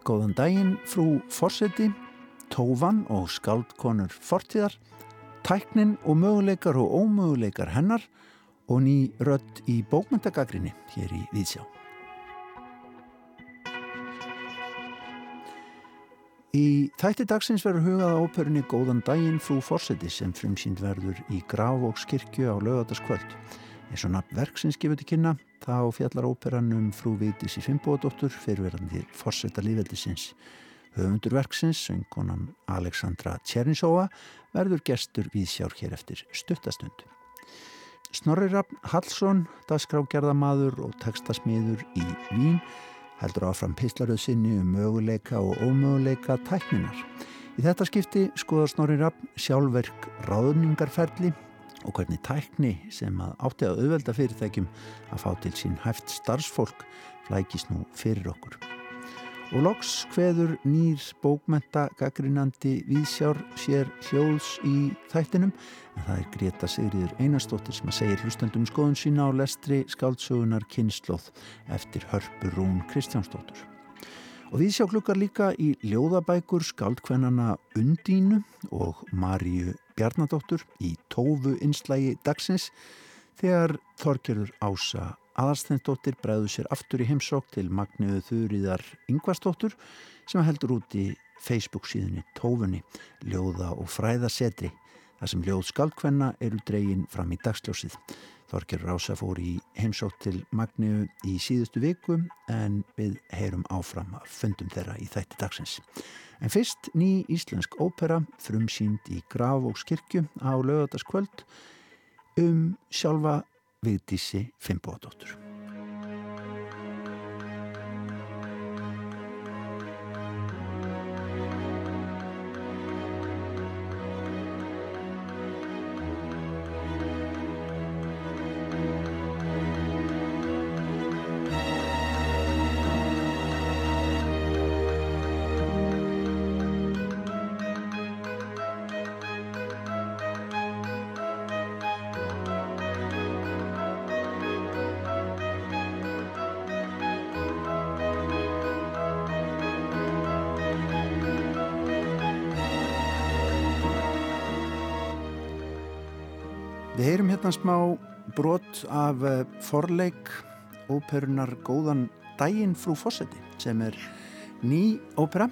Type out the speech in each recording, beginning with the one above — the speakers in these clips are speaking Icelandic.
Góðan daginn frú Forseti, Tófan og skaldkonur fortíðar, tæknin og möguleikar og ómöguleikar hennar og ný rött í bókmyndagagrinni hér í Víðsjá. Í þætti dagsins verður hugað á óperunni Góðan daginn frú Forseti sem frumsýnd verður í Grávókskirkju á lögataskvöld. Eins og nafn verksins gefur til kynna þá fjallar óperan um frú Vigdís í Fimboðadóttur fyrirverðandi forsetta lífveldisins. Höfundur verksins, söngkonan Aleksandra Tjernisóa, verður gestur við sjár hér eftir stuttastundu. Snorri Rapp Hallsson, dagskrágerðamadur og textasmiður í Vín, heldur áfram pislaröð sinni um möguleika og ómöguleika tækninar. Í þetta skipti skoðar Snorri Rapp sjálfverk ráðningarferli og hvernig tækni sem að átti að auðvelda fyrirtækjum að fá til sín hæft starfsfólk flækist nú fyrir okkur. Og loks hveður nýr bókmenta gaggrinandi viðsjár sér hljóðs í þættinum en það er Greta Sigriður Einarstóttir sem að segja hlustandum skoðun sína á lestri skáldsögunar kynnslóð eftir hörpur Rún Kristjánsdóttur. Og við sjá klukkar líka í ljóðabækur skaldkvennana Undínu og Maríu Bjarnadóttur í tófu inslægi dagsins þegar Þorgerður Ása Aðarsteinsdóttir bregður sér aftur í heimsók til Magniðu Þurriðar Yngvarsdóttur sem heldur út í Facebook síðunni Tófunni, ljóða og fræðasetri þar sem ljóð skaldkvenna eru dregin fram í dagsljósið. Þorgerður Ása fór í heimsók til Magniðu í síðustu viku en við heyrum áfram að fundum þeirra í þætti dagsins. En fyrst ný íslensk ópera frumsýnd í Grafókskirkju á lögataskvöld um sjálfa Vigdísi Fimboðdóttur. Hérna smá brot af eh, forleik óperunar Góðan daginn frú Fossetti sem er ný ópera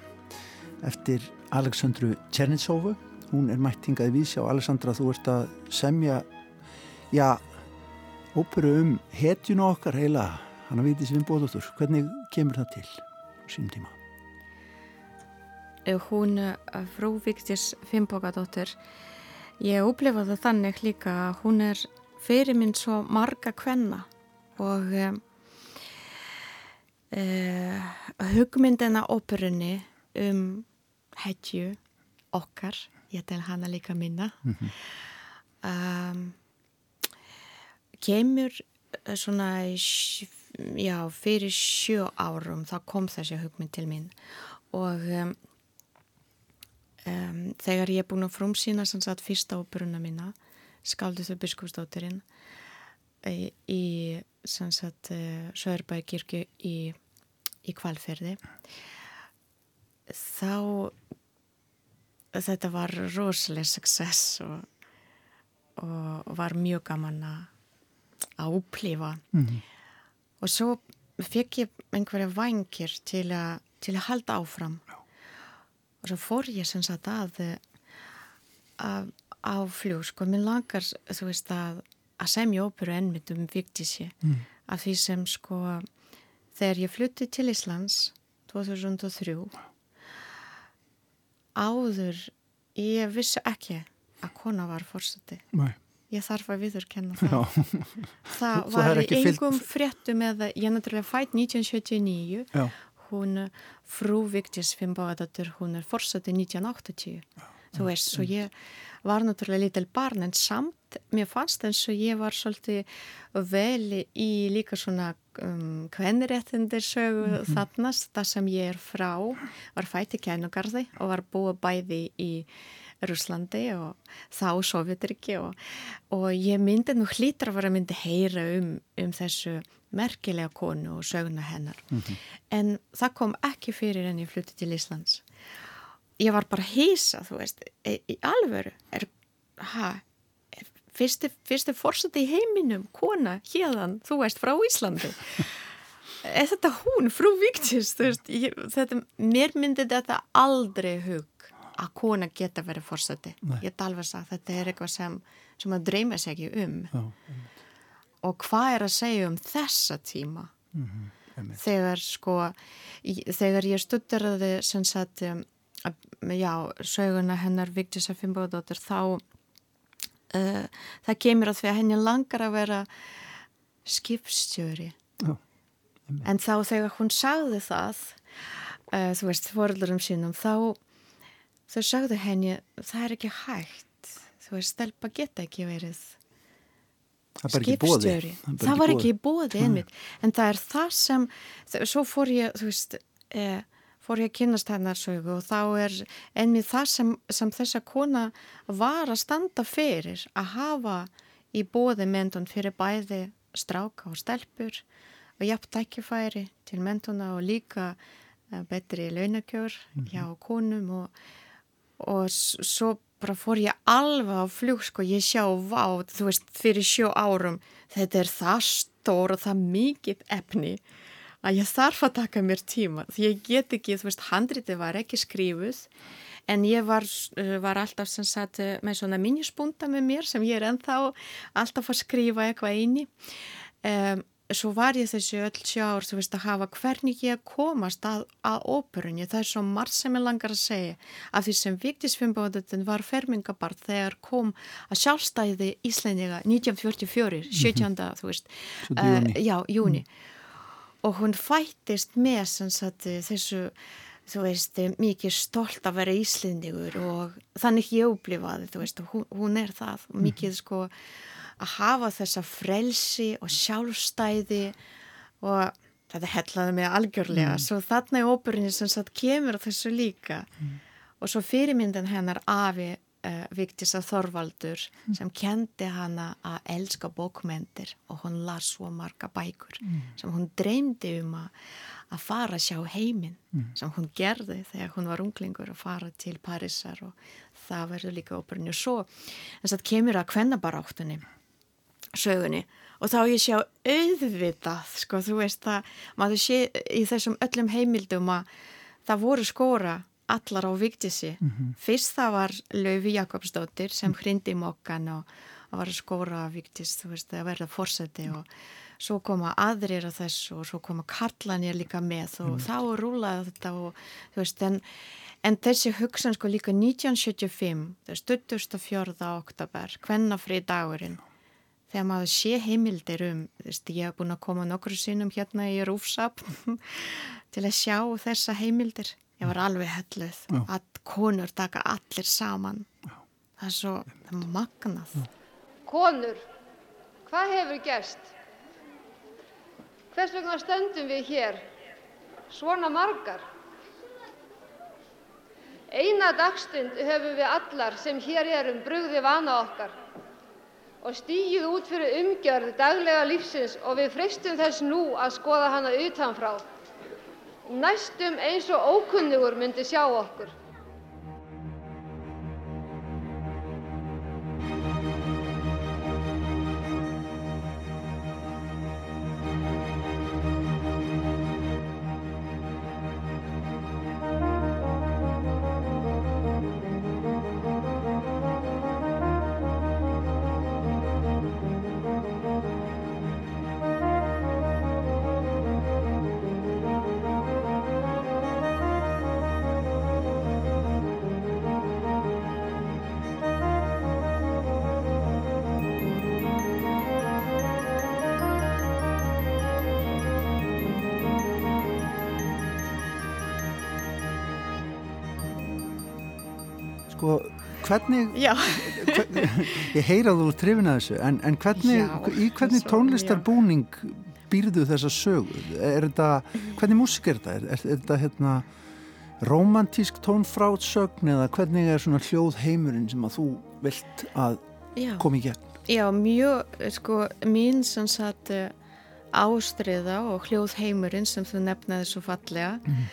eftir Aleksandru Tjernitsovu. Hún er mætt hingaði vísjá. Aleksandra, þú ert að semja, já, óperu um hetjun okkar heila, hann að viti sem við bóðastur. Hvernig kemur það til sínum tíma? Hún, eh, frú Víktis Fimbogadóttir, Ég upplifa það þannig líka að hún er fyrir minn svo marga kvenna og um, uh, hugmyndina óperunni um hetju okkar, ég tel hana líka minna, mm -hmm. um, kemur svona já, fyrir sjö árum þá kom þessi hugmynd til mín og um, Um, þegar ég er búin að frumsýna sem sagt fyrsta óperuna mína Skalduðu biskupsdóttirinn í, í sem sagt uh, Söðurbækirkju í, í kvalferði þá þetta var rosalega success og, og var mjög gaman að upplifa mm -hmm. og svo fekk ég einhverja vangir til, til að halda áfram og svo fór ég sem sagt að, að á fljóð, sko, mér langar þú veist að, að semja óperu ennmyndum viktísi mm. að því sem sko þegar ég flutti til Íslands 2003 áður ég vissi ekki að kona var fórstöti ég þarf að viðurkenna það. Já. það var í engum fréttum eða ég náttúrulega fætt 1979 Já hún frú Vigdís Fimboðadóttir, hún er fórsöti 1980 ja, þú veist, svo ég var náttúrulega litil barn en samt, mér fannst eins og ég var svolítið vel í líka svona um, kvenniréttindir sögu mm -hmm. þannast, það sem ég er frá var fætt í kænugarði og var búið bæði í Ruslandi og þá Sovjetriki og, og ég myndi nú hlítra að vera myndi heyra um, um þessu merkilega konu og söguna hennar. Mm -hmm. en það kom ekki fyrir en ég flutti til Íslands. Ég var bara hýsa þú veist, í, í alvöru er, ha fyrstu, fyrstu fórseti í heiminum kona hérðan, þú veist, frá Íslandi. Er þetta hún, frú Víktis þetta, mér myndi þetta aldrei hug að kona geta verið fórseti ég er alveg að þetta er eitthvað sem, sem að dreyma sér ekki um. Já, og hvað er að segja um þessa tíma? Mm -hmm, þegar sko þegar ég stutteraði sem sagt um, já, söguna hennar Vigdísa Fimboðdóttir þá uh, það kemur að því að henni langar að vera skipstjóri. Já, en þá þegar hún sagði það uh, þú veist, fóröldurum sínum þá þau sagði henni það er ekki hægt. Þú veist, stelpa geta ekki verið skipstjóri. Það, það var ekki í bóði einmitt. En það er það sem svo fór ég þú veist eh, fór ég að kynast hennar sögu og þá er einmitt það sem, sem þessa kona var að standa fyrir að hafa í bóði mentun fyrir bæði stráka og stelpur og jafn tækifæri til mentuna og líka eh, betri launakjör mm hjá konum og, og svo bara fór ég alveg á flug sko, ég sjá vá, þú veist, fyrir sjó árum þetta er það stór og það mikið efni að ég þarf að taka mér tíma. Því ég get ekki, þú veist, handriti var ekki skrifuð en ég var, uh, var alltaf sem sagt með svona minispunta með mér sem ég er ennþá alltaf að skrifa eitthvað eini um, svo var ég þessi öll sjár þú veist að hafa hvernig ég komast að, að óperunni, það er svo margt sem ég langar að segja, af því sem Vigdísfjörnbóðutin var fermingabart þegar kom að sjálfstæði Íslandinga 1944, 17. Mm -hmm. þú veist, uh, já, júni mm. og hún fættist með sagt, þessu þú veist, mikið stolt að vera Íslandingur og þannig ég upplifaði, þú veist, hún, hún er það, mikið sko að hafa þessa frelsi og sjálfstæði og þetta hellaði mig algjörlega mm. svo þarna í óperinu sem satt kemur þessu líka mm. og svo fyrirmyndan hennar Afi uh, Vigdísa Þorvaldur mm. sem kendi hana að elska bókmentir og hún las svo marga bækur mm. sem hún dreymdi um að að fara að sjá heiminn mm. sem hún gerði þegar hún var unglingur að fara til Parísar og það verður líka óperinu svo en það kemur að kvennabaráttunni sögunni og þá ég sjá auðvitað sko þú veist það maður sé í þessum öllum heimildum að það voru skóra allar á Vigdísi mm -hmm. fyrst það var Lauvi Jakobsdóttir sem hrindi í mokkan og, og var skóra á Vigdís þú veist það verða fórseti og svo koma aðrir af þessu og svo koma Karlanir líka með og mm. þá rúlaði þetta og þú veist en En þessi hugsan sko líka 1975, það er stuttust að fjörða oktober, hvennafri dagurinn þegar maður sé heimildir um, veist, ég hef búin að koma nokkru sinnum hérna í Rúfsap til að sjá þessa heimildir. Ég var alveg helluð Já. að konur taka allir saman. Já. Það er svo magnað. Já. Konur, hvað hefur gerst? Hvers vegna stöndum við hér? Svona margar. Eina dagstund höfum við allar sem hér erum brugði vana okkar og stýgið út fyrir umgjörð daglega lífsins og við freystum þess nú að skoða hana utanfrá. Næstum eins og ókunnugur myndi sjá okkur. Hvernig, hvernig ég heyraðu úr trefina þessu en, en hvernig, Já, í hvernig tónlistarbúning býrðu þessa sögu? Er þetta, hvernig músik er þetta? Er, er, er þetta hérna romantísk tónfrátsögn eða hvernig er svona hljóð heimurinn sem að þú vilt að komi í gegn? Já, mjög, sko, mín sem sagt ástriða og hljóð heimurinn sem þú nefnaði svo fallega mm.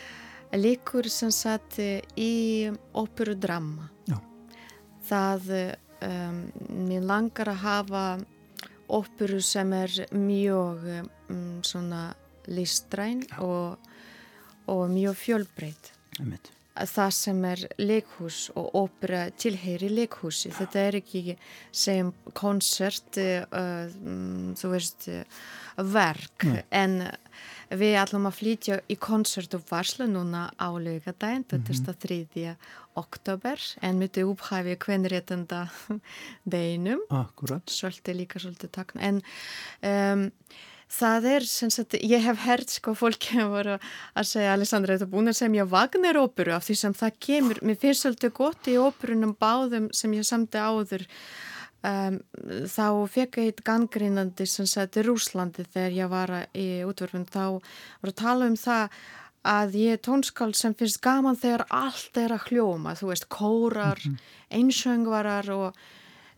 Líkur sem sagt í óperudrama. Já. Það, um, mér langar að hafa óperu sem er mjög um, svona listræn og, og mjög fjölbreyt það sem er leikhús og ópera tilheyri leikhúsi þetta er ekki sem konsert uh, þú veist verk Nei. en við ætlum að flytja í konsert og varsla núna á þetta er þriðja oktober en myndi upphæfi kvenréttenda deginum. Svolítið líka svolítið takna en um, Það er sagt, ég hef hert sko fólki að voru að segja Alessandra þetta búin að semja Wagner-óperu af því sem það kemur, mér finnst svolítið gott í óperunum báðum sem ég samti áður um, þá fekk ég eitt gangrínandi sem í Rúslandi þegar ég var í útverfum þá voru að tala um það að ég er tónskál sem finnst gaman þegar allt er að hljóma, þú veist, kórar, mm -hmm. einsöngvarar og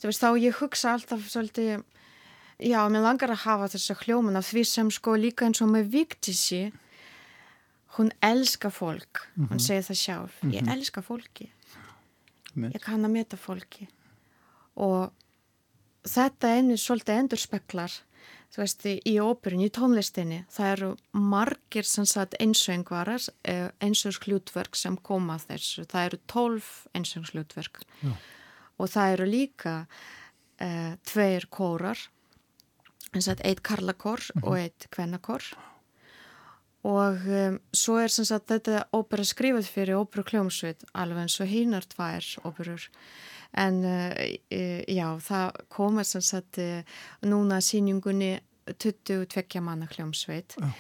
þú veist, þá ég hugsa alltaf svolítið Já, mér langar að hafa þessa hljóman af því sem sko líka eins og með Vigdísi hún elska fólk mm -hmm. hún mhm. segir það sjálf mm -hmm. ég mhm. elska fólki ég kann að meta fólki og þetta einnig svolítið endur speklar þú veist, í óperun, í tónlistinni. Það eru margir sem sagt einsöngvarar, eh, einsöngslutverk sem koma þessu, það eru tólf einsöngslutverk. Og það eru líka uh, tveir kórar eitt karlakor mm -hmm. og eitt kvennakor og um, svo er sagt, þetta ópera skrifað fyrir óperu kljómsveit alveg eins og hínar tvær óperur en uh, já, það komur sagt, uh, núna síningunni 22 manna kljómsveit oh.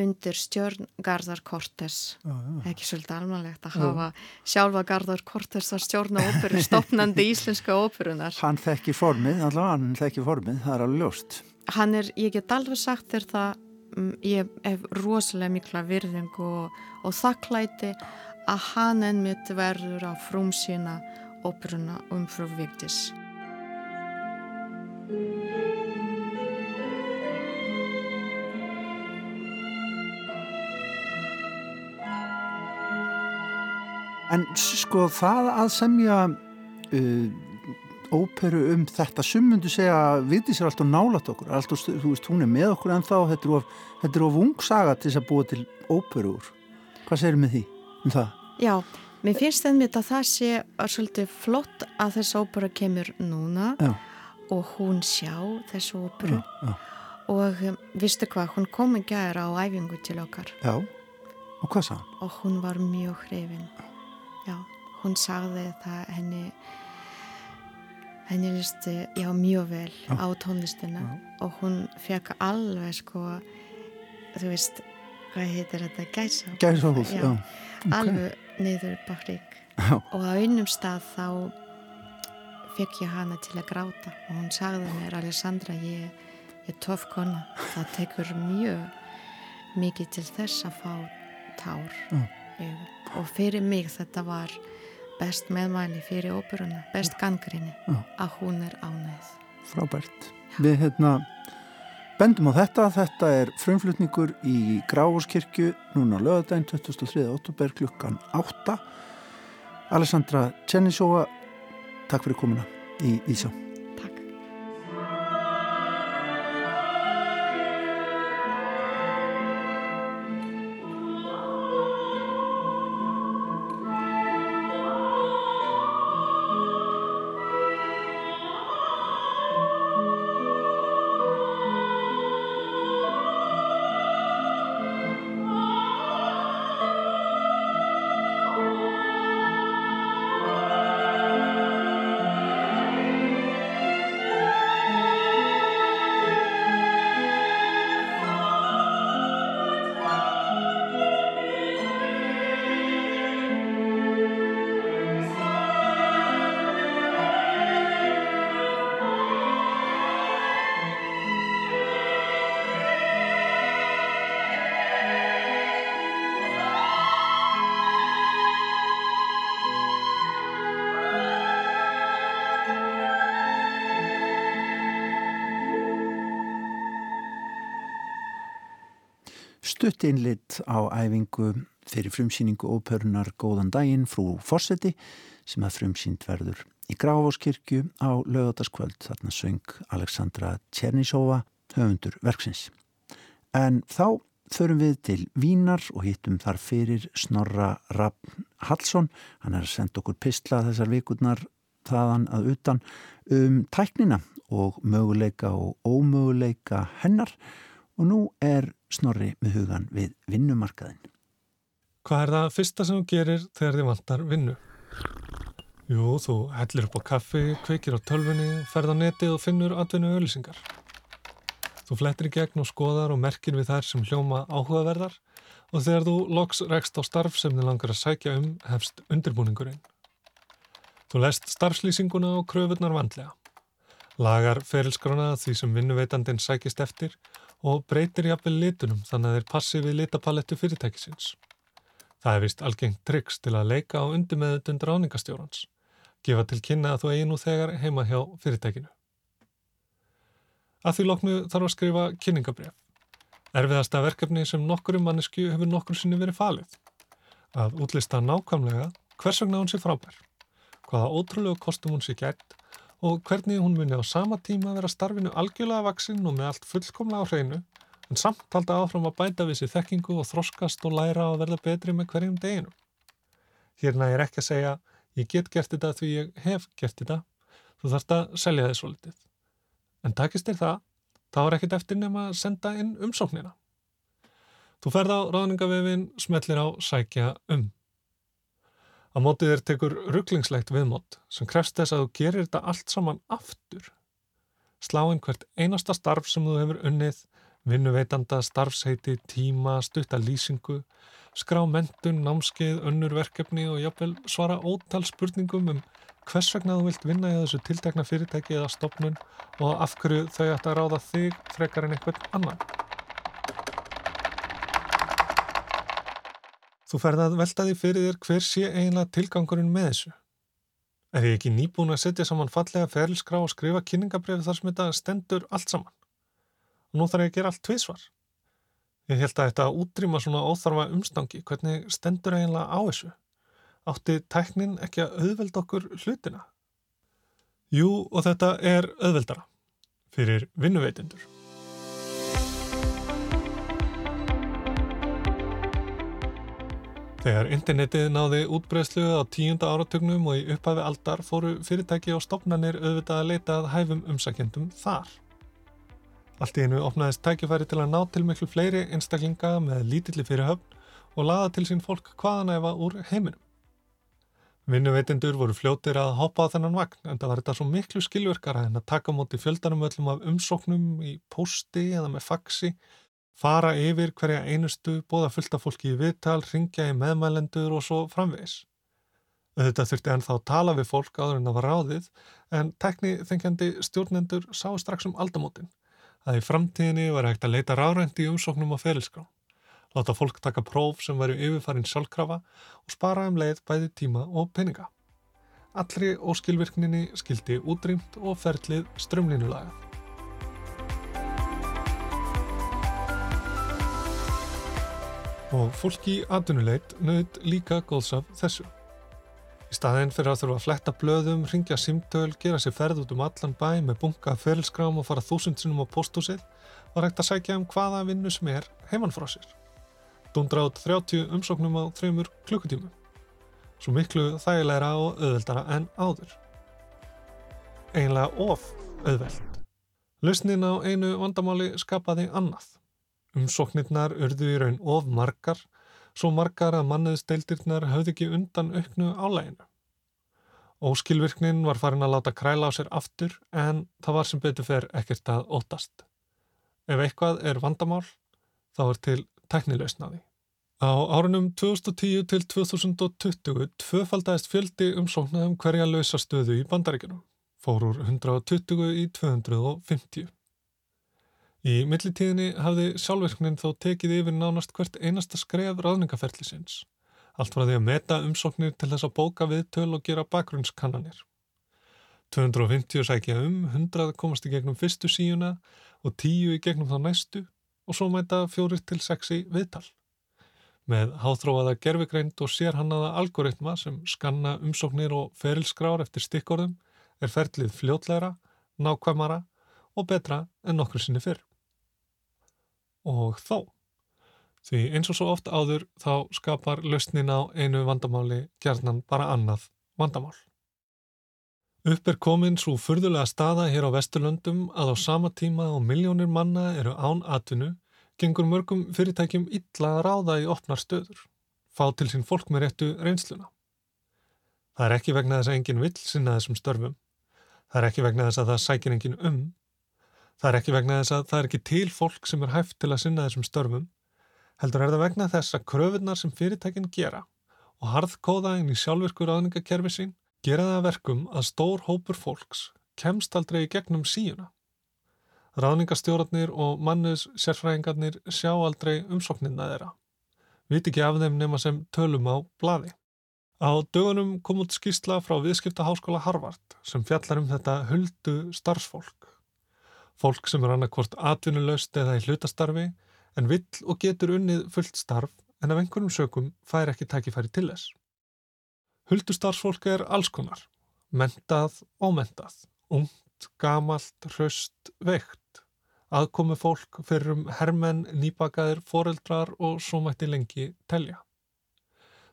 undir stjórn Garðar Kortes oh, ja. ekki svolítið almanlegt að hafa sjálfa Garðar Kortes að stjórna óperu stopnandi íslenska óperunar Hann þekki formið, allavega hann þekki formið, það er alveg ljóst hann er, ég get alveg sagt þér það mm, ég hef rosalega mikla virðing og, og þakklæti að hann enn mitt verður á frum sína óperuna um frú Vigdís En sko það að semja uh, óperu um þetta sumundu segja að viti sér alltaf nálat okkur alltaf, þú veist, hún er með okkur en þá þetta er of, þetta er of ung saga til þess að búa til óperu úr hvað segir með því um það? Já, mér finnst einmitt að það sé að svolítið flott að þess ópera kemur núna já. og hún sjá þessu já. og um, vistu hvað, hún kom að gera á æfingu til okkar Já, og hvað sá? Og hún var mjög hrifin Já, hún sagði það henni henni listi já mjög vel já. á tónlistina já. og hún fekk alveg sko þú veist, hvað heitir þetta gæsa gæsahúf, já, já. Okay. alveg neyður bakrík og á einum stað þá fekk ég hana til að gráta og hún sagði mér, Alessandra ég er tof kona það tekur mjög mikið til þess að fá tár og fyrir mig þetta var best meðmæli fyrir óperuna, best gangrinni að hún er ánægð. Frábært. Já. Við hérna bendum á þetta, þetta er frumflutningur í Gráforskirkju núna lögadaginn 23. óttúber klukkan 8. Alessandra Tjennisóa, takk fyrir komuna í Ísá. Stutt innlitt á æfingu fyrir frumsýningu óperunar Góðan daginn frú Fossetti sem að frumsýnd verður í Grafáskirkju á lögataskvöld þarna söng Aleksandra Tjernísóva höfundur verksins. En þá förum við til Vínar og hittum þar fyrir Snorra Raffn Hallsson. Hann er að senda okkur pistla þessar vikurnar þaðan að utan um tæknina og möguleika og ómöguleika hennar og nú er Snorri með hugan við vinnumarkaðin. Hvað er það fyrsta sem þú gerir þegar þið vantar vinnu? Jú, þú hellir upp á kaffi, kveikir á tölfunni, ferð á netið og finnur atvinnu auðlýsingar. Þú flettir í gegn og skoðar og merkir við þær sem hljóma áhugaverðar og þegar þú loks rekst á starf sem þið langar að sækja um hefst undirbúningurinn. Þú lest starfslýsinguna og kröfunar vandlega. Lagar ferilskrona því sem vinnuveitandin sækist eftir og breytir jafnvel litunum þannig að þeir passi við litapalettu fyrirtækisins. Það er vist algengt triks til að leika á undirmeðutund ráningastjórans. Gefa til kynna að þú eigi nú þegar heima hjá fyrirtækinu. Að því loknu þarf að skrifa kynningabref. Erfiðasta verkefni sem nokkur um mannesku hefur nokkur sinni verið falið. Að útlista nákvæmlega hvers vegna hún sé frábær, hvaða ótrúlegu kostum hún sé gætt og hvernig hún muni á sama tíma vera starfinu algjörlega vaksinn og með allt fullkomlega á hreinu en samt halda áfram að bæta við sér þekkingu og þroskast og læra að verða betri með hverjum deginu. Hérna er ekki að segja ég get gert þetta því ég hef gert þetta, þú þarfst að selja svo litið. En takist þér það, þá er ekkert eftir nema að senda inn umsóknina. Þú ferð á ráðningavefin, smellir á sækja um. Á mótið þér tekur rugglingslegt viðmót sem krefst þess að þú gerir þetta allt saman aftur. Sláinn hvert einasta starf sem þú hefur unnið, vinnuveitanda, starfsheiti, tíma, stutta lýsingu, skrá mentun, námskeið, önnur verkefni og jáfnvel svara ótal spurningum um hvers vegna þú vilt vinna í þessu tiltekna fyrirtæki eða stopnun og af hverju þau ætti að ráða þig frekar en einhvern annan. Þú ferði að velta því fyrir þér hver sé eiginlega tilgangurinn með þessu. Er ég ekki nýbúin að setja saman fallega ferilskrá og skrifa kynningabrefið þar sem þetta stendur allt saman? Og nú þarf ég að gera allt tvísvar. Ég held að þetta útrýma svona óþarfa umstangi, hvernig stendur eiginlega á þessu? átti tæknin ekki að auðvelda okkur hlutina? Jú, og þetta er auðveldara fyrir vinnuveitindur. Þegar internetið náði útbreyslu á tíunda áratögnum og í upphafi aldar fóru fyrirtæki og stopnarnir auðvitað að leita að hæfum umsækjendum þar. Allt í einu opnaðist tækifæri til að ná til miklu fleiri einstaklinga með lítilli fyrir höfn og laða til sín fólk hvaðanæfa úr heiminum. Vinnuveitendur voru fljóttir að hoppa á þennan vagn en það var þetta svo miklu skilverkara en að taka móti fjöldanum öllum af umsóknum í posti eða með faxi, fara yfir hverja einustu, bóða fullta fólki í viðtal, ringja í meðmælendur og svo framvegis. Þetta þurfti ennþá að tala við fólk áður en það var ráðið en tekni þengjandi stjórnendur sá strax um aldamótin að í framtíðinni var hægt að leita ráðrænt í umsóknum á ferilskrá láta fólk taka próf sem væri yfirfarin sjálfkrafa og spara um leið bæði tíma og peninga. Allri óskilvirkninni skildi útrýmt og ferlið strömlínulaga. Og fólk í aðunuleit nöðt líka góðsaf þessu. Í staðinn fyrir að þurfa að fletta blöðum, ringja simtöl, gera sér ferð út um allan bæ með bunga ferilskrám og fara þúsundsinum á pósthúsið var hægt að sækja um hvaða vinnu sem er heimann frá sér dundra át 30 umsóknum á þreymur klukkutímu. Svo miklu þægilegra og auðveldara en áður. Einlega of auðveld. Lausnin á einu vandamáli skapaði annað. Umsóknirnar urðu í raun of margar, svo margar að manniðsdeildirnar höfði ekki undan auknu álæginu. Óskilvirknin var farin að láta kræla á sér aftur en það var sem betur fer ekkert að ótast. Ef eitthvað er vandamál, þá er til tæknilausnaði. Á árunum 2010 til 2020 tvöfaldæðist fjöldi umsóknaðum hverja lausa stöðu í bandaríkjunum, fór úr 120 í 250. Í millitíðinni hafði sjálfverknin þó tekið yfir nánast hvert einasta skref ráðningaferðlisins, allt frá því að meta umsóknir til þess að bóka viðtöl og gera bakgrunnskannanir. 250 sækja um, 100 komast í gegnum fyrstu síuna og 10 í gegnum þá næstu og svo mæta fjórir til sexi viðtal. Með háþróaða gerfigreind og sérhannaða algoritma sem skanna umsóknir og ferilskrár eftir stikkorðum er ferlið fljótleira, nákvæmara og betra en nokkur sinni fyrr. Og þó, því eins og svo oft áður þá skapar lausnin á einu vandamáli gerðnan bara annað vandamál. Upp er komin svo furðulega staða hér á Vesturlöndum að á sama tíma og miljónir manna eru án atvinnu, gengur mörgum fyrirtækjum illa að ráða í opnar stöður, fá til sín fólk með réttu reynsluna. Það er ekki vegna þess að enginn vill sinna þessum störfum. Það er ekki vegna þess að það sækir enginn um. Það er ekki vegna þess að það er ekki til fólk sem er hæft til að sinna þessum störfum. Heldur er það vegna þess að kröfunar sem fyrirtækinn gera og harðkóða inn í sjálfvirkur aðningakerfi sín gera það verkum að stór hópur fólks kemst aldrei í gegnum síuna. Ráðningastjórnarnir og manniðs sérfræðingarnir sjá aldrei umsóknirna þeirra. Viti ekki af þeim nema sem tölum á bladi. Á dögunum kom út skýrsla frá viðskipta háskóla Harvard sem fjallar um þetta huldu starfsfólk. Fólk sem er annarkvort atvinnulegst eða í hlutastarfi en vill og getur unnið fullt starf en af einhverjum sökum fær ekki tækifæri til þess. Huldustarfsfólk er allskonar, mentað og mentað, ungt, gamalt, hraust, veikt, aðkomi fólk fyrir um hermenn, nýbakaðir, foreldrar og svo mætti lengi telja.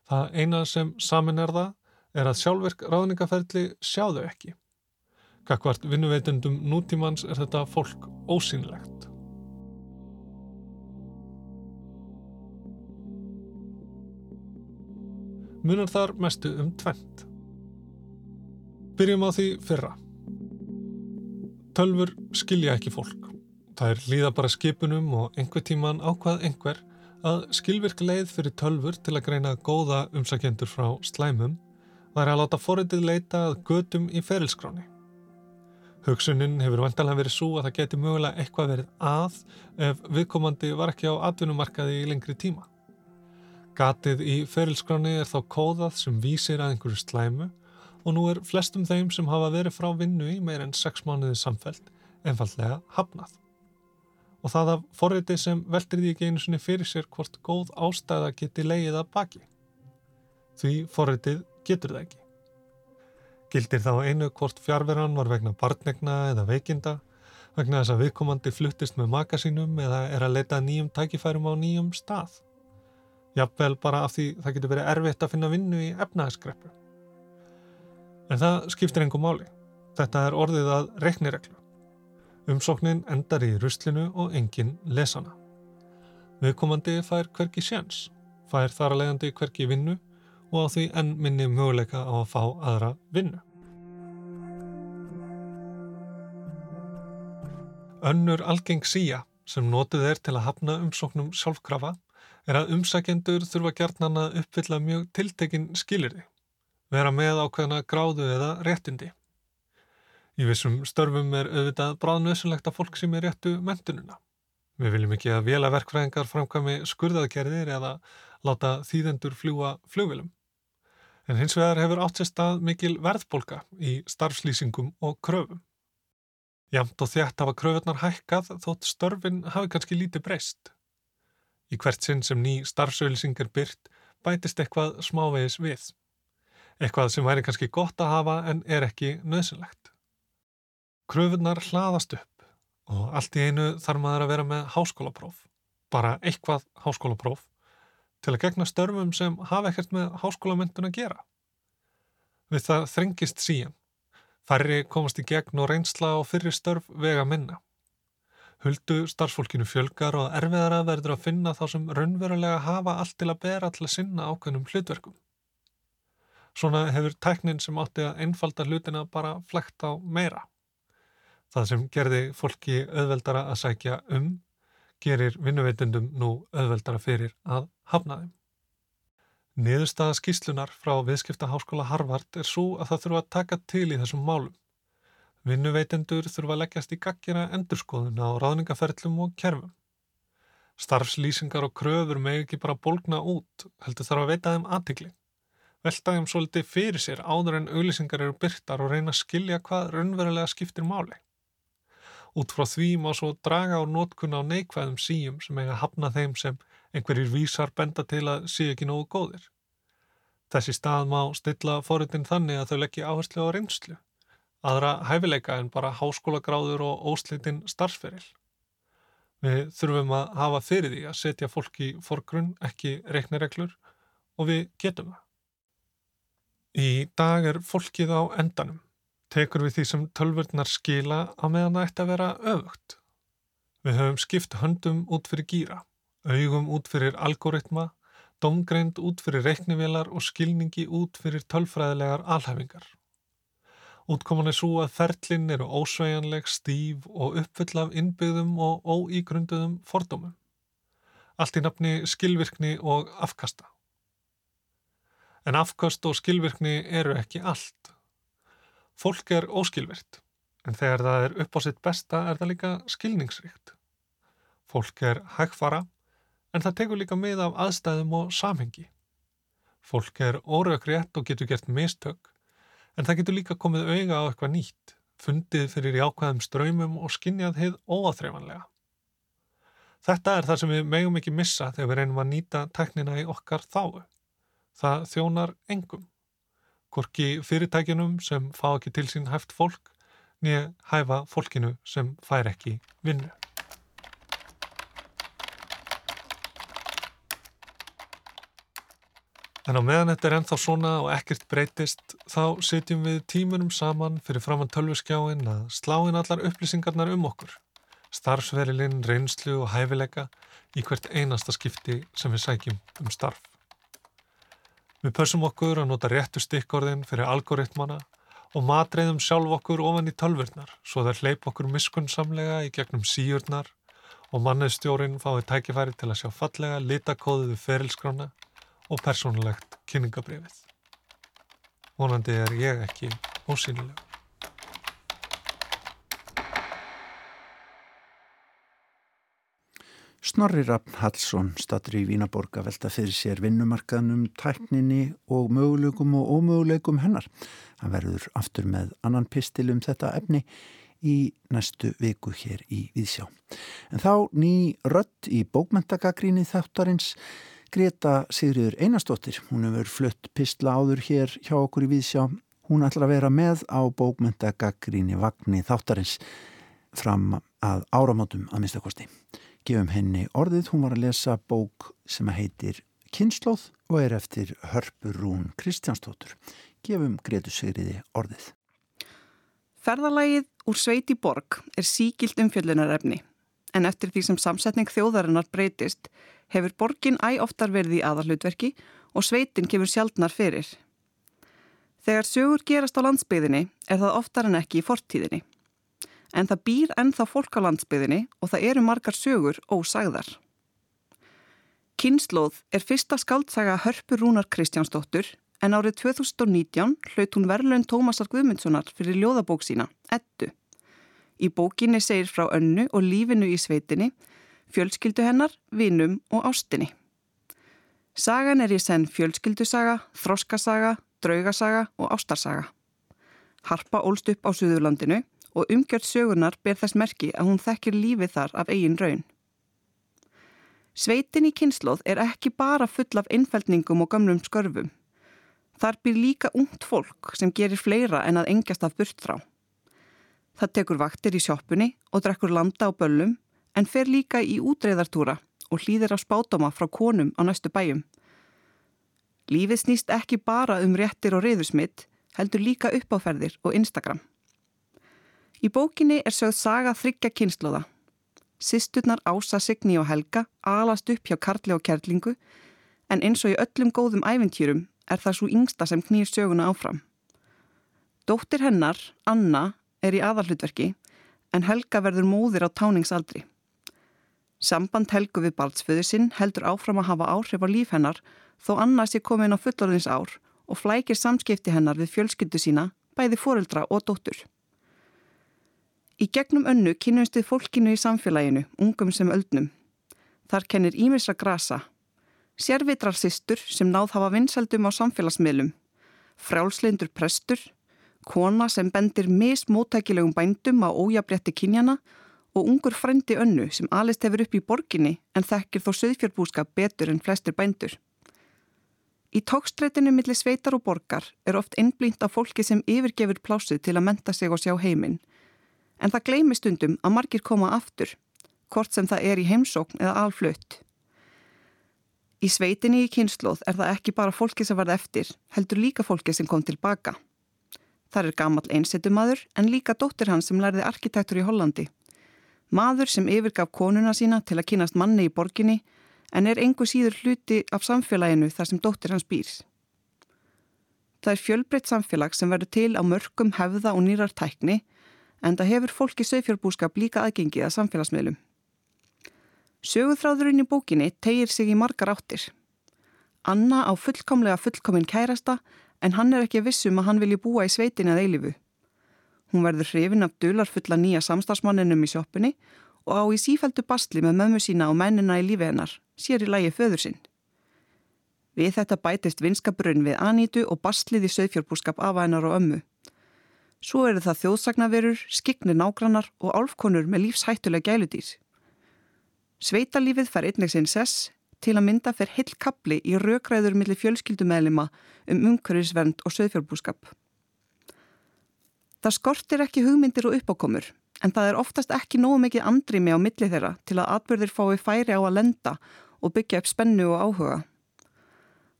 Það eina sem samin er það er að sjálfverk ráðningaferðli sjáðu ekki. Kakvart vinnuveitundum nútímans er þetta fólk ósýnlegt. munar þar mestu um tvent. Byrjum á því fyrra. Tölfur skilja ekki fólk. Það er líða bara skipunum og einhver tíman ákvað einhver að skilvirk leið fyrir tölfur til að greina góða umsækjendur frá slæmum væri að láta forritið leita að gödum í ferilskráni. Hugsunin hefur vantalega verið svo að það geti mögulega eitthvað verið að ef viðkomandi var ekki á atvinnumarkaði í lengri tíma. Gatið í ferilskráni er þá kóðað sem vísir að einhverju slæmu og nú er flestum þeim sem hafa verið frá vinnu í meir en 6 mánuði samfelt einfallega hafnað. Og það af forriti sem veldur því ekki einu sinni fyrir sér hvort góð ástæða geti leið að baki. Því forritið getur það ekki. Gildir þá einu hvort fjárveran var vegna barnegna eða veikinda, vegna þess að viðkomandi fluttist með makasínum eða er að leita nýjum tækifærum á nýjum stað. Jafnvel bara af því það getur verið erfitt að finna vinnu í efnaðskreppu. En það skiptir engum máli. Þetta er orðið að reiknireglu. Umsóknin endar í ruslinu og engin lesana. Viðkomandi fær hverki sjans, fær þar að leiðandi hverki vinnu og á því enn minni möguleika á að fá aðra vinnu. Önnur algeng síja sem notið er til að hafna umsóknum sjálfkrafa er að umsækjendur þurfa gertnan að uppfylla mjög tiltekinn skilirði, vera með ákveðna gráðu eða réttindi. Í vissum störfum er auðvitað bráðnöðsynlegt að fólk sem er réttu mentununa. Við viljum ekki að vélaverkfræðingar framkvæmi skurðaðgerðir eða láta þýðendur fljúa flugvilum. En hins vegar hefur átt sér stað mikil verðbólka í starfslýsingum og kröfum. Jamt og þjætt hafa kröfunar hækkað þótt störfin hafi kannski lítið breyst. Í hvert sinn sem ný starfsauðlýsing er byrt bætist eitthvað smávegis við. Eitthvað sem væri kannski gott að hafa en er ekki nöðsynlegt. Kröfunar hlaðast upp og allt í einu þarf maður að vera með háskólapróf, bara eitthvað háskólapróf, til að gegna störfum sem hafa ekkert með háskólamyndun að gera. Við það þrengist síðan. Færri komast í gegn og reynsla og fyrir störf vega minna. Huldu starfsfólkinu fjölgar og erfiðara verður að finna þá sem raunverulega hafa allt til að bera til að sinna ákveðnum hlutverkum. Svona hefur tæknin sem átti að einfalda hlutina bara flekt á meira. Það sem gerði fólki auðveldara að sækja um, gerir vinnuveitundum nú auðveldara fyrir að hafna þeim. Niðurstaða skýslunar frá viðskipta háskóla Harvard er svo að það þurfa að taka til í þessum málum. Vinnuveitendur þurfa að leggjast í gaggina endurskoðuna á ráðningaferlum og kerfum. Starfslýsingar og kröfur með ekki bara bólgna út, heldur þarf að veita þeim aðtikli. Velta þeim svolítið fyrir sér áður en auðlýsingar eru byrtar og reyna að skilja hvað raunverulega skiptir máli. Út frá því má svo draga á nótkun á neikvæðum síum sem eiga hafna þeim sem einhverjir vísar benda til að sé ekki nógu góðir. Þessi stað má stilla fóritin þannig að þau leggja áherslu á reynslu, aðra hæfileika en bara háskólagráður og óslitinn starfsferil. Við þurfum að hafa fyrir því að setja fólk í forgrunn, ekki reiknireglur og við getum það. Í dag er fólkið á endanum. Tekur við því sem tölvurnar skila á meðan það ætti að vera öfugt. Við höfum skipt höndum út fyrir gýra, augum út fyrir algoritma, domgreind út fyrir reiknivelar og skilningi út fyrir tölfræðilegar alhæfingar. Útkoman er svo að ferlinn eru ósvejanleg, stíf og uppfull af innbyggðum og óígrunduðum fordómum. Allt í nafni skilvirkni og afkasta. En afkast og skilvirkni eru ekki allt. Fólk er óskilvirt, en þegar það er upp á sitt besta er það líka skilningsríkt. Fólk er hægfara, en það tekur líka með af aðstæðum og samhengi. Fólk er órökrétt og getur gert mistök, en það getur líka komið auga á eitthvað nýtt, fundið fyrir jákvæðum ströymum og skinnjað heið óáþreifanlega. Þetta er það sem við megum ekki missa þegar við reynum að nýta teknina í okkar þáu. Það þjónar engum. Korki fyrirtækinum sem fá ekki til sín hæft fólk nýja hæfa fólkinu sem fær ekki vinnu. En á meðan þetta er ennþá svona og ekkert breytist þá setjum við tímunum saman fyrir framann tölvuskjáin að sláin allar upplýsingarnar um okkur. Starfsverilinn, reynslu og hæfileika í hvert einasta skipti sem við sækjum um starf. Við pössum okkur að nota réttu stikkorðin fyrir algoritmana og matreiðum sjálf okkur ofan í tölvurnar svo þær hleyp okkur miskunnsamlega í gegnum síurnar og manneðstjórin fái tækifæri til að sjá fallega litakóðuðu ferilskrána og persónulegt kynningabrifið. Vonandi er ég ekki ósýnileg. Snorri Raffn Hallsson statur í Vínaborg að velta fyrir sér vinnumarkaðnum, tækninni og möguleikum og ómöguleikum hennar. Hann verður aftur með annan pistil um þetta efni í næstu viku hér í Víðsjá. En þá ný rött í bókmentagagríni þáttarins Greta Sigriður Einarstóttir. Hún hefur flutt pistla áður hér hjá okkur í Víðsjá. Hún ætlar að vera með á bókmentagagríni Vagni þáttarins fram að áramótum að minnstakosti gefum henni orðið. Hún var að lesa bók sem heitir Kynnslóð og er eftir Hörpur Rún Kristjánsdóttur. Gefum Gretu Sigriði orðið. Ferðalagið úr Sveiti borg er síkilt umfjöllunarefni en eftir því sem samsetning þjóðarinnar breytist hefur borgin æg oftar verið í aðarlutverki og sveitin kemur sjaldnar fyrir. Þegar sögur gerast á landsbyðinni er það oftar en ekki í fortíðinni en það býr ennþá fólk á landsbyðinni og það eru margar sögur ósagðar. Kynnslóð er fyrsta skaldsaga Hörpur Rúnar Kristjánsdóttur en árið 2019 hlaut hún verðlun Tómasar Guðmundssonar fyrir ljóðabók sína, Ettu. Í bókinni segir frá önnu og lífinu í sveitinni, fjölskyldu hennar, vinum og ástinni. Sagan er í senn fjölskyldusaga, þroskasaga, draugasaga og ástarsaga. Harpa ólst upp á Suðurlandinu og umgjört sögunar ber þess merki að hún þekkir lífið þar af eigin raun. Sveitin í kynsloð er ekki bara full af innfældningum og gamlum skörfum. Þar byr líka ungt fólk sem gerir fleira en að engjast af burt frá. Það tekur vaktir í sjóppunni og drekkur landa á böllum en fer líka í útreðartúra og hlýðir á spátoma frá konum á næstu bæjum. Lífið snýst ekki bara um réttir og reyðusmitt, heldur líka uppáferðir og Instagram. Í bókinni er sögð saga þryggja kynsloða. Sisturnar Ása, Signi og Helga alast upp hjá Karli og Kjærlingu en eins og í öllum góðum æventýrum er það svo yngsta sem knýr söguna áfram. Dóttir hennar, Anna, er í aðalhlutverki en Helga verður móðir á táningsaldri. Samband Helgu við baldsföðu sinn heldur áfram að hafa áhrif á líf hennar þó Anna sé komin á fullorðins ár og flækir samskipti hennar við fjölskyldu sína, bæði fóreldra og dóttur. Í gegnum önnu kynumst við fólkinu í samfélaginu, ungum sem öldnum. Þar kennir Ímisra Grasa, sérvitrar sýstur sem náð hafa vinsaldum á samfélagsmiðlum, frjálslindur prestur, kona sem bendir mismóttækilegum bændum á ójabrétti kynjana og ungur frendi önnu sem alist hefur upp í borginni en þekkir þó söðfjörbúskap betur en flestir bændur. Í tókstreitinu millir sveitar og borgar er oft innblínt af fólki sem yfirgefur plásið til að menta sig og sjá heiminn. En það gleimi stundum að margir koma aftur, hvort sem það er í heimsókn eða alflött. Í sveitinni í kynnslóð er það ekki bara fólki sem varð eftir, heldur líka fólki sem kom tilbaka. Það er gammal einsettumadur en líka dóttir hans sem lærði arkitektur í Hollandi. Maður sem yfirgaf konuna sína til að kynast manni í borginni en er engu síður hluti af samfélaginu þar sem dóttir hans býr. Það er fjölbreytt samfélag sem verður til á mörgum hefða og nýrar tækni en það hefur fólki sögfjörbúskap líka aðgengið að samfélagsmiðlum. Söguþráðurinn í bókinni tegir sig í margar áttir. Anna á fullkomlega fullkomin kærasta en hann er ekki vissum að hann vilji búa í sveitinni að eilifu. Hún verður hrifin af dular fulla nýja samstagsmanninum í sjóppunni og á í sífældu bastli með mömmu sína og mennina í lífi hennar, sér í lægi föður sinn. Við þetta bætist vinskaburinn við anítu og bastlið í söðfjörbúskap af hennar og ömmu. Svo eru það þjóðsagnaverur, skiknir nágrannar og álfkonur með lífshættulega gæludýr. Sveitalífið fær einnig sinn sess til að mynda fer heil kapli í raukræður millir fjölskyldumæðlima um umhverfisvernd og söðfjörbúskap. Það skortir ekki hugmyndir og uppákomur en það er oftast ekki nógu mikið andrými á milli þeirra til að atbyrðir fái færi á að lenda og byggja upp spennu og áhuga.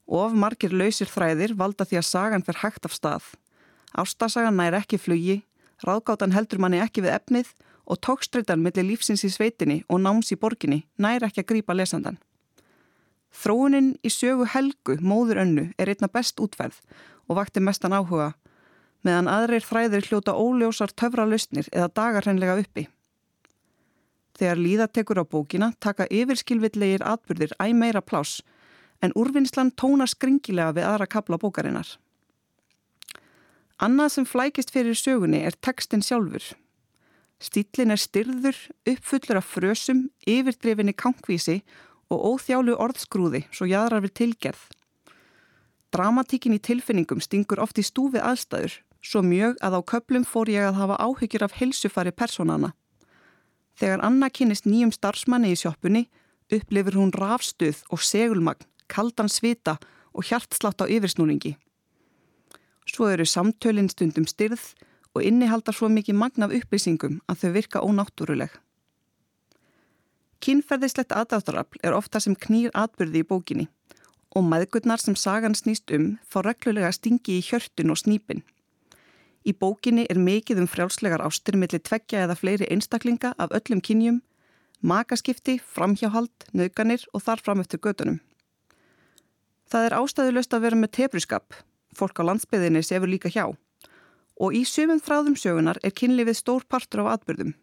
Of margir lausir þræðir valda því að sagan fer hægt af stað. Ástasagan nær ekki flugi, ráðgáttan heldur manni ekki við efnið og tókstreitan millir lífsins í sveitinni og náms í borginni nær ekki að grýpa lesandan. Þróunin í sögu helgu, móður önnu, er einna best útferð og vakti mestan áhuga meðan aðrir þræðir hljóta óljósar töfralausnir eða dagarhenlega uppi. Þegar líðatekur á bókina taka yfirskilvillegir atbyrðir æg meira pláss en úrvinnslan tóna skringilega við aðra kapla bókarinnar. Annað sem flækist fyrir sögunni er tekstin sjálfur. Stílin er styrður, uppfullur af frösum, yfirdrifinni kankvísi og óþjálu orðskrúði svo jæðrar við tilgerð. Dramatíkin í tilfinningum stingur oft í stúfið aðstæður svo mjög að á köplum fór ég að hafa áhyggjur af heilsufari personana. Þegar Anna kynist nýjum starfsmanni í sjóppunni upplifir hún rafstuð og segulmagn, kaldan svita og hjartslátt á yfirsnúringi. Svo eru samtölinn stundum styrð og innihaldar svo mikið magn af upplýsingum að þau virka ónáttúruleg. Kynferðislegt aðdáttarafl er ofta sem knýr atbyrði í bókinni og maðgurnar sem sagan snýst um fá reglulega stingi í hjörtun og snýpin. Í bókinni er mikið um frjálslegar ástir millir tveggja eða fleiri einstaklinga af öllum kynjum, makaskipti, framhjáhald, nauganir og þar fram eftir gödunum. Það er ástæðulegst að vera með tefriskap, fólk á landsbyðinni sefur líka hjá og í sumum þráðum sögunar er kynlifið stór partur á atbyrðum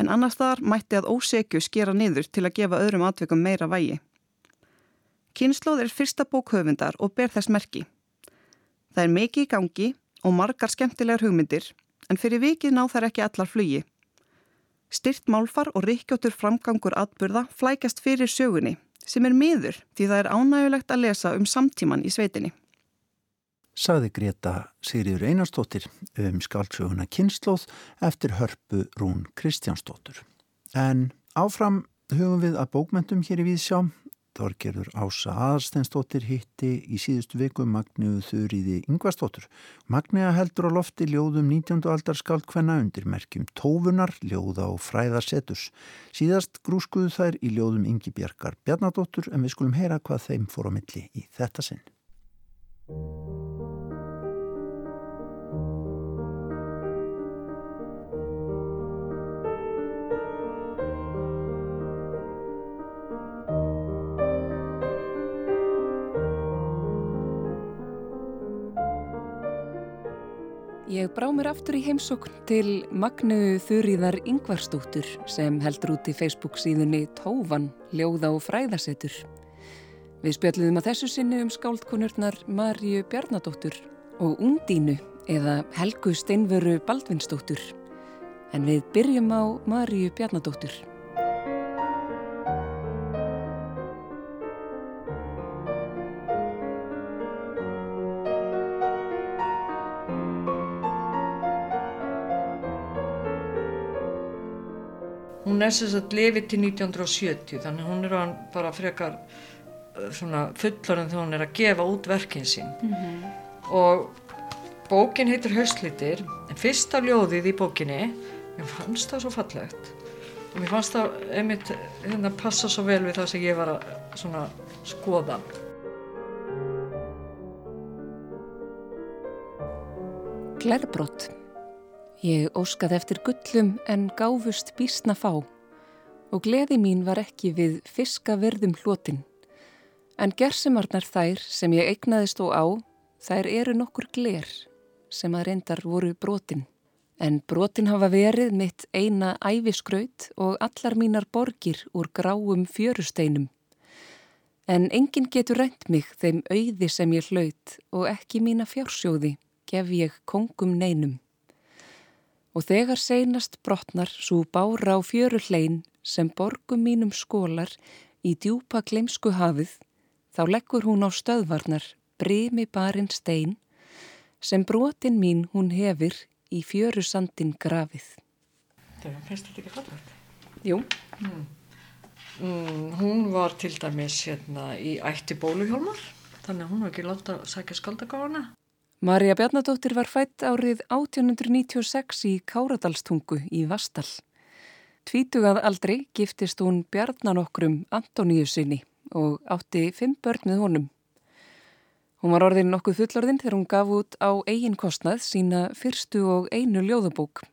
en annars þar mætti að ósekju skera niður til að gefa öðrum atveikum meira vægi. Kynnslóð er fyrsta bókhöfundar og ber þess merki. Það er mikið í gangi og margar skemmtilegar hugmyndir en fyrir vikið ná þær ekki allar flugi. Styrt málfar og rikkjóttur framgangur atburða flækast fyrir sögunni sem er miður því það er ánægulegt að lesa um samtíman í sveitinni. Saði Greta Sigriður Einarstóttir um skáldsöguna Kynnslóð eftir hörpu Rún Kristjánsdóttur. En áfram hugum við að bókmentum hér í Víðsjá Þorgerður Ása Aðarsteinstóttir hitti í síðustu viku Magniðu Þurriði Yngvastóttur. Magniða heldur á lofti ljóðum 19. aldar skaldkvenna undir merkjum tófunar, ljóða og fræðarsetus. Síðast grúskuðu þær í ljóðum Ingi Bjarkar Bjarnadóttur en við skulum heyra hvað þeim fór á milli í þetta sinn. Ég brá mér aftur í heimsókn til Magnu Þurriðar Yngvarstóttur sem heldur út í Facebook síðunni Tófan, ljóða og fræðasetur. Við spjalliðum að þessu sinni um skáldkonurnar Marju Bjarnadóttur og Undínu eða Helgu Steinveru Baldvinsdóttur. En við byrjum á Marju Bjarnadóttur. Hún er sem sagt lifið til 1970 þannig hún er bara frekar uh, svona fullorinn þegar hún er að gefa út verkin sín. Mm -hmm. og bókin heitir Haustlitir en fyrsta ljóðið í bókinni mér fannst það svo fallegt. Og mér fannst það einmitt hérna passa svo vel við það sem ég var að svona skoða. Glerbrott Ég óskaði eftir gullum en gáfust bísna fá og gleði mín var ekki við fiskaverðum hlotin. En gersimarnar þær sem ég eignaðist og á, þær eru nokkur gler sem að reyndar voru brotin. En brotin hafa verið mitt eina æfiskraut og allar mínar borgir úr gráum fjörusteinum. En enginn getur reynd mig þeim auði sem ég hlaut og ekki mína fjársjóði gef ég kongum neinum og þegar seinast brotnar svo bára á fjöru hlein sem borgum mínum skólar í djúpa gleimsku hafið, þá leggur hún á stöðvarnar bremi barinn stein sem brotin mín hún hefur í fjöru sandin grafið. Það finnst þetta ekki fallvægt? Jú. Mm. Mm, hún var til dæmis hérna í ætti bóluhjálmar, þannig að hún var ekki látt að sækja skaldagáðana. Marja Bjarnadóttir var fætt árið 1896 í Káradalstungu í Vastal. Tvítugað aldrei giftist hún Bjarnanokkrum Antoníu sinni og átti fimm börn með honum. Hún var orðin nokkuð fullorðin þegar hún gaf út á eigin kostnað sína fyrstu og einu ljóðabók,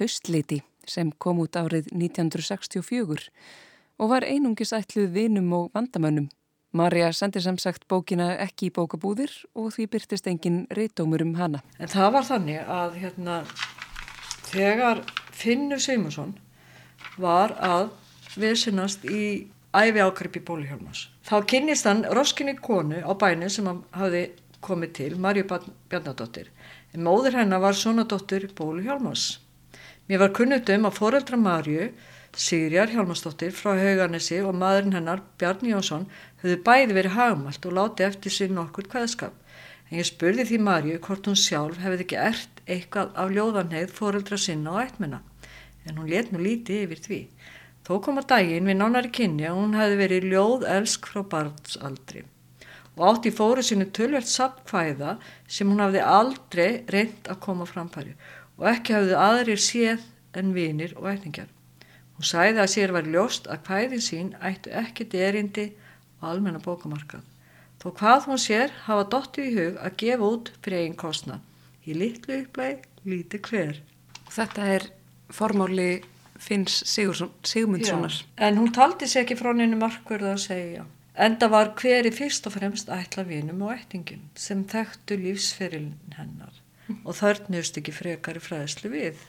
Haustliti, sem kom út árið 1964 og var einungis ætluð vinum og vandamönnum. Marja sendi sem sagt bókina ekki í bókabúðir og því byrtist engin reytómur um hana. En það var þannig að hérna, þegar Finnur Seymusson var að viðsinnast í æfi ákryppi bólihjálmas. Þá kynist hann roskinni konu á bæni sem hann hafi komið til, Marju Bjarnadóttir. En móður hennar var sonadóttir bólihjálmas. Mér var kunnut um að foreldra Marju Sigriðar Hjálmarsdóttir frá Hauganesi og maðurinn hennar Bjarni Jónsson höfðu bæði verið hagmalt og láti eftir sig nokkur hvaðskap. En ég spurði því Marju hvort hún sjálf hefði ekki ert eitthvað af ljóðanheið fóreldra sinna og ættmenna. En hún let nú lítið yfir því. Þó kom að daginn við nánari kynni að hún hefði verið ljóð elsk frá barnsaldri. Og átti fóru sinu tölvert sapkvæða sem hún hafði aldrei reynd að koma framfæri og ekki hafði aðrir séð en vinir og ætningar. Hún sæði að sér var ljóst að hvæðin sín ættu ekkit erindi á almenna bókamarkað. Þó hvað hún sér hafa dottið í hug að gefa út fyrir einn kostna. Í litlu upplæg, líti hver. Þetta er formáli Finns Sigmundssonar. En hún taldi sér ekki frá henni markverða að segja. Enda var hveri fyrst og fremst ætla vinum og ættingum sem þekktu lífsferilin hennar og þörnust ekki frekari fræðslu við.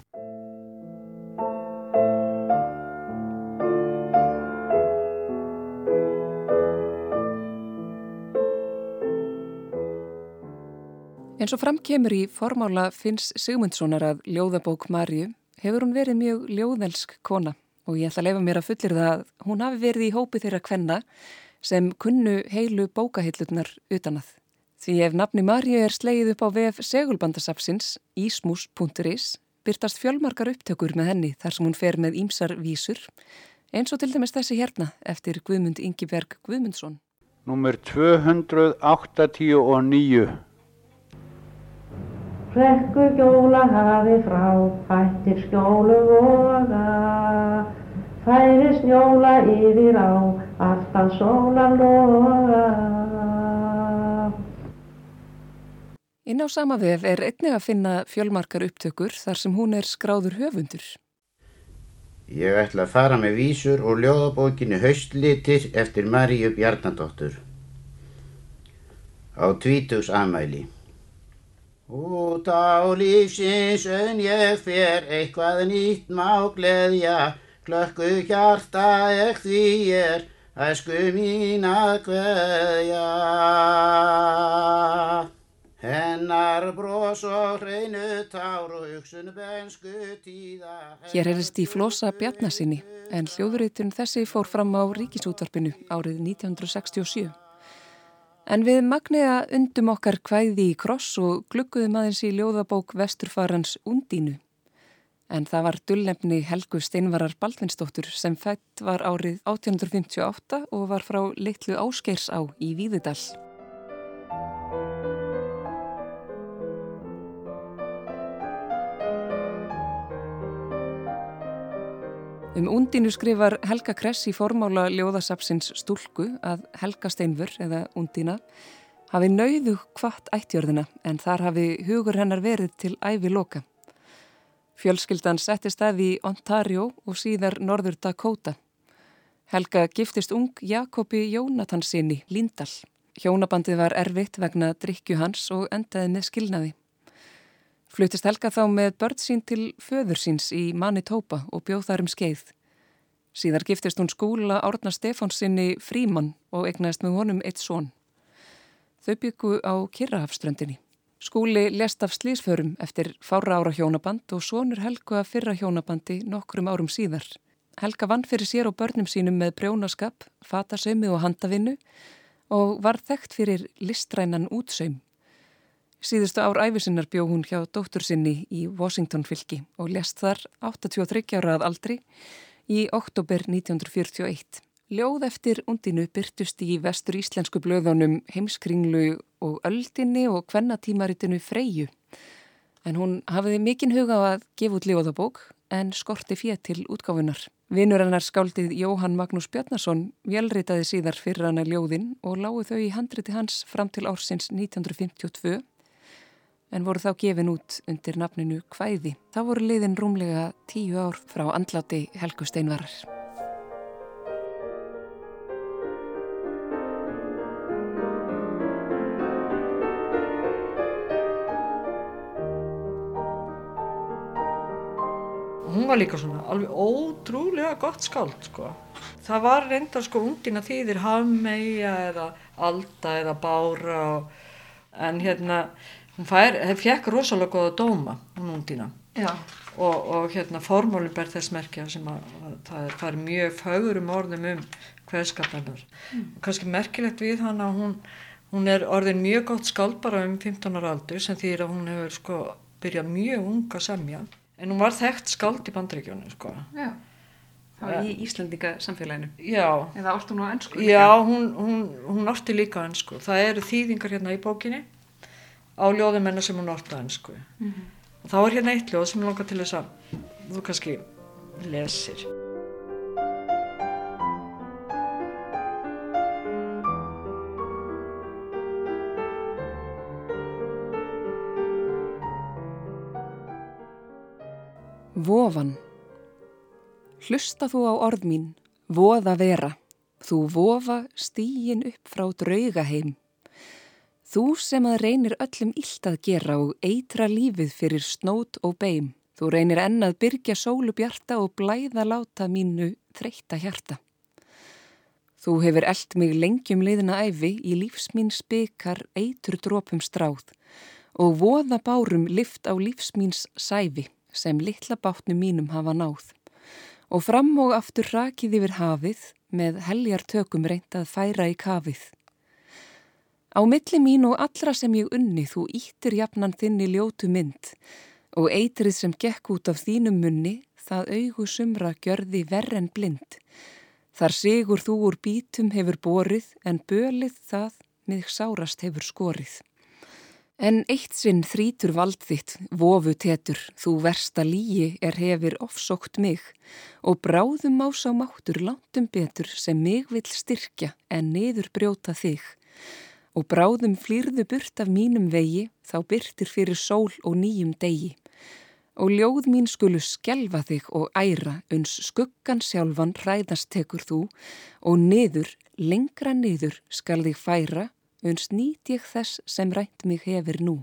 Eins og framkemur í formála Finns Sigmundssonar að ljóðabók Marju hefur hún verið mjög ljóðelsk kona og ég ætla að lefa mér að fullir það að hún hafi verið í hópi þeirra kvenna sem kunnu heilu bókahillutnar utanað. Því ef nafni Marju er slegið upp á VF segulbandasafsins ísmus.is byrtast fjölmarkar upptökur með henni þar sem hún fer með ímsar vísur eins og til dæmis þessi hérna eftir Guðmund Ingiberg Guðmundsson. Númer 289 Rekku gjóla hafi frá, hættir skjólu voga, færi snjóla yfir á, alltaf sólan loga. Inn á sama vef er einnig að finna fjölmarkar upptökur þar sem hún er skráður höfundur. Ég ætla að fara með vísur og ljóðabókinu Haustlitir eftir Maríu Bjarnadóttur á tvítugs amæli. Út á lífsins ön ég fer, eitthvað nýtt má gleðja, klökku hjarta ég því er, æsku mín að hveðja. Hennar brós og hreinu tár og hugsun bensku tíða. Hér erist í flosa Bjarnasinni, en hljóðuritun þessi fór fram á ríkisútvarpinu árið 1967. En við magniða undum okkar kvæði í kross og glukkuðum aðeins í ljóðabók vesturfarans Undínu. en það var dullnefni Helgu Steinvarar Baldvinsdóttur sem fætt var árið 1858 og var frá litlu áskeirs á í Víðidal. Um undinu skrifar Helga Kress í formála ljóðasapsins stúlku að Helga Steinfur, eða undina, hafi nauðu hvart ættjörðina en þar hafi hugur hennar verið til æfi loka. Fjölskyldan setti stað í Ontario og síðar Norður Dakota. Helga giftist ung Jakobi Jónatansinni Líndal. Hjónabandið var erfitt vegna drikju hans og endaði með skilnaði. Flutist Helga þá með börn sín til föður síns í Manitoba og bjóð þar um skeið. Síðar giftist hún skúla Árna Stefánsinni Fríman og egnaðist með honum eitt són. Þau byggu á Kirrahafströndinni. Skúli lest af slísförum eftir fára ára hjónaband og sonur Helgu að fyrra hjónabandi nokkrum árum síðar. Helga vann fyrir sér og börnum sínum með brjónaskap, fatasömi og handavinnu og var þekkt fyrir listrænan útsaum. Síðustu ár æfisinnar bjó hún hjá dóttur sinni í Washington fylki og lest þar 83 ára að aldri í oktober 1941. Ljóð eftir undinu byrtust í vestur íslensku blöðunum heimskringlu og öldinni og kvennatímaritinu Freyju. En hún hafiði mikinn huga á að gefa út ljóðabók en skorti fér til útgáfunar. Vinnur hennar skáldið Jóhann Magnús Bjarnason velritaði síðar fyrir hann að ljóðin og lágu þau í handriti hans fram til ársins 1952 en voru þá gefin út undir nafninu Kvæði. Það voru liðin rúmlega tíu ár frá andláti Helgu Steinvarar. Hún var líka svona alveg ótrúlega gott skáld sko. Það var reyndar sko undina þýðir hafmeia eða alda eða bára og, en hérna hún fær, fekk rosalega goða dóma hún undina og, og hérna formálinn ber þess merkja sem að, að það það er mjög fárum orðum um hverðskapennar mm. og kannski merkilegt við hann að hún, hún er orðin mjög gott skald bara um 15 ára aldur sem þýr að hún hefur sko byrjað mjög unga semja en hún var þekkt skald í bandregjónu sko Já Það var í Íslandika samfélaginu. Já. Eða orti hún á ennsku? Já, hún, hún, hún orti líka á ennsku. Það eru þýðingar hérna í bókinni á ljóðumennu sem hún orta ennsku mm -hmm. og þá er hérna eitt ljóð sem ég langar til þess að þú kannski lesir. Vofan. Hlusta þú á orð mín, voða vera, þú vofa stíin upp frá draugaheim Þú sem að reynir öllum illt að gera og eitra lífið fyrir snót og beim. Þú reynir enn að byrja sólu bjarta og blæða láta mínu þreytta hjarta. Þú hefur eld mig lengjum liðina æfi í lífsmín spikar eitur drópum stráð og voða bárum lift á lífsmíns sæfi sem litla bátnum mínum hafa náð. Og fram og aftur rakið yfir hafið með heljar tökum reynd að færa í kafið. Á milli mín og allra sem ég unni þú íttir jafnan þinni ljótu mynd og eitrið sem gekk út af þínum munni það augu sumra gjörði verð en blind. Þar sigur þú úr bítum hefur borið en bölið það mig sárast hefur skorið. En eitt sinn þrítur vald þitt, vofu tetur, þú versta líi er hefur ofsókt mig og bráðum ás á máttur lantum betur sem mig vil styrkja en niður brjóta þig og bráðum flýrðu burt af mínum vegi þá byrtir fyrir sól og nýjum degi. Og ljóð mín skulu skelfa þig og æra uns skuggan sjálfan hræðast tekur þú og niður, lengra niður skal þig færa uns nýt ég þess sem rænt mig hefur nú.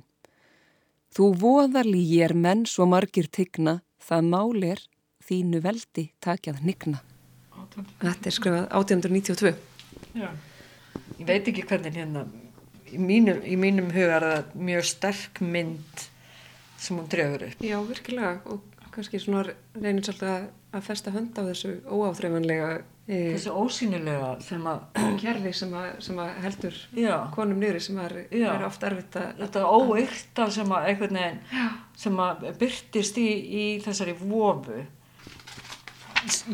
Þú voðalí ég er menn svo margir tigna, það mál er þínu veldi takjað nigna. Þetta er skrifað 1892. Já. Ég veit ekki hvernig hérna í mínum, í mínum huga er það mjög sterk mynd sem hún dregur upp. Já, virkilega og kannski svona reynir svolítið að festa hönd á þessu óáþreifanlega e, þessu ósýnilega sem að kerfi sem að, sem að heldur já. konum nýri sem er, er ofta erfitt að þetta óyrta sem að einhvern veginn sem að byrtist í, í þessari vofu.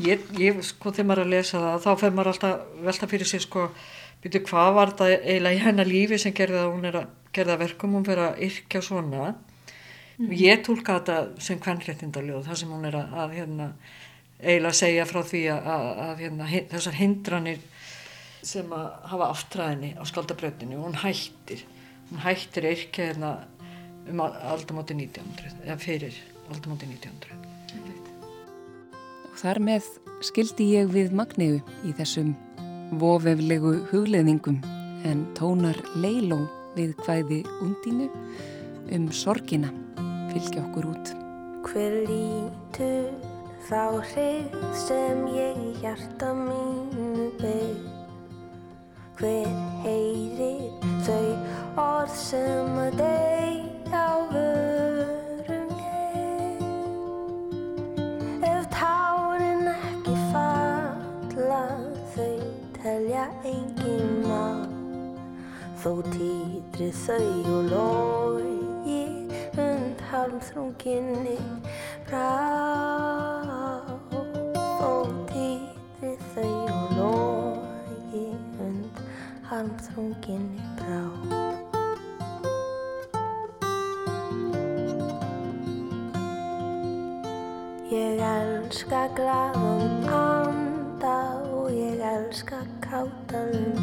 Ég, ég sko þegar maður að lesa það þá fer maður alltaf velta fyrir sig sko byrju hvað var það eiginlega í hennar lífi sem gerði að hún er að gerða verkum hún fyrir að yrkja svona? Mm. ég tólka þetta sem kvennréttindaljóð þar sem hún er að, að hérna, eiginlega segja frá því að, að, að hérna, þessar hindranir sem að hafa aftræðinni á skaldabrautinu hún hættir hún hættir yrkja hérna, um aldamáti 1900 eða fyrir aldamáti 1900 og þar með skildi ég við Magneu í þessum vofeflegu hugleðingum en tónar leiló við hvæði undínu um sorgina fylgja okkur út. Hver lítur þá hrigð sem ég hjarta mínu beig? Hver heyrir þau orð sem að deg á vörum telja engin má þó týtri þau og logi halmþrunginni brá þó týri þau og logi und halmþrunginni brá Ég elska glaðum anda og ég elska kátalum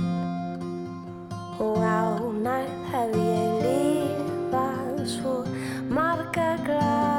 og ánægð hef ég lifað svo marga glaða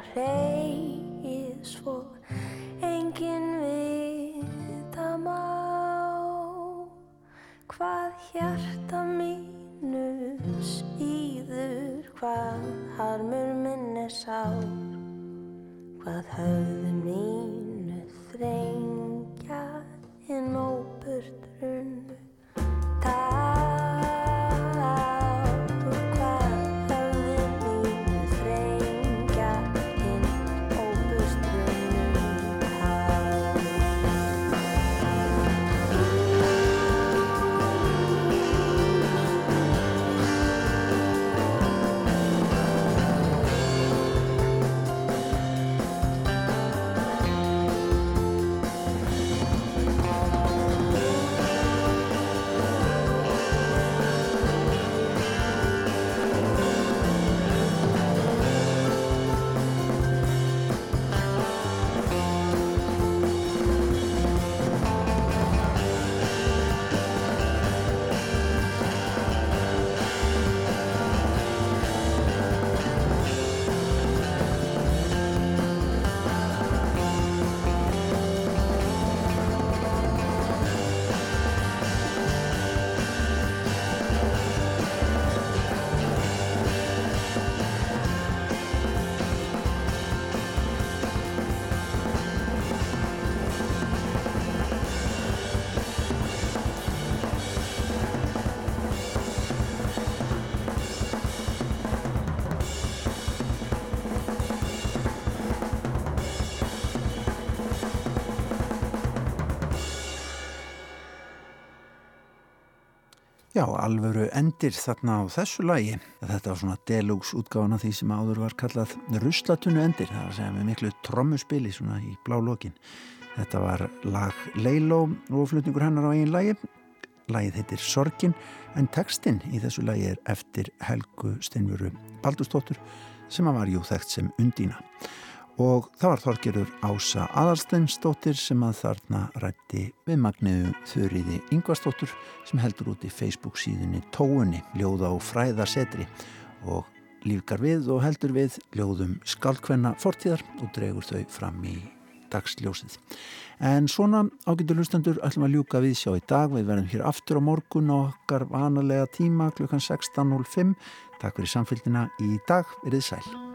líka hleyið svo engin vita má hvað hjarta mínu síður hvað harmur minni sár. Hvað höfðu mínu þrengja inn óburt runnu Já, alvöru endir þarna á þessu lagi. Þetta var svona deluxe útgáðan af því sem áður var kallað ruslatunnu endir. Það var að segja með miklu trommuspili svona í blá lokin. Þetta var lag Leiló og flutningur hennar á einn lagi. Lagið heitir Sorgin en textin í þessu lagi er eftir Helgu Steinvöru Baldurstóttur sem var jú þekkt sem Undína og það var þorgerur Ása Aðarsteinsdóttir sem að þarna rætti við magniðu þurriði Yngvarsdóttur sem heldur út í Facebook síðunni Tóunni, ljóða og fræðarsetri og lífgar við og heldur við ljóðum skalkvenna fortíðar og dregur þau fram í dagsljósið. En svona ágættu hlustendur ætlum að ljúka við sjá í dag. Við verðum hér aftur á morgun og okkar vanalega tíma klukkan 16.05. Takk fyrir samfélgina í dag. Verðið sæl.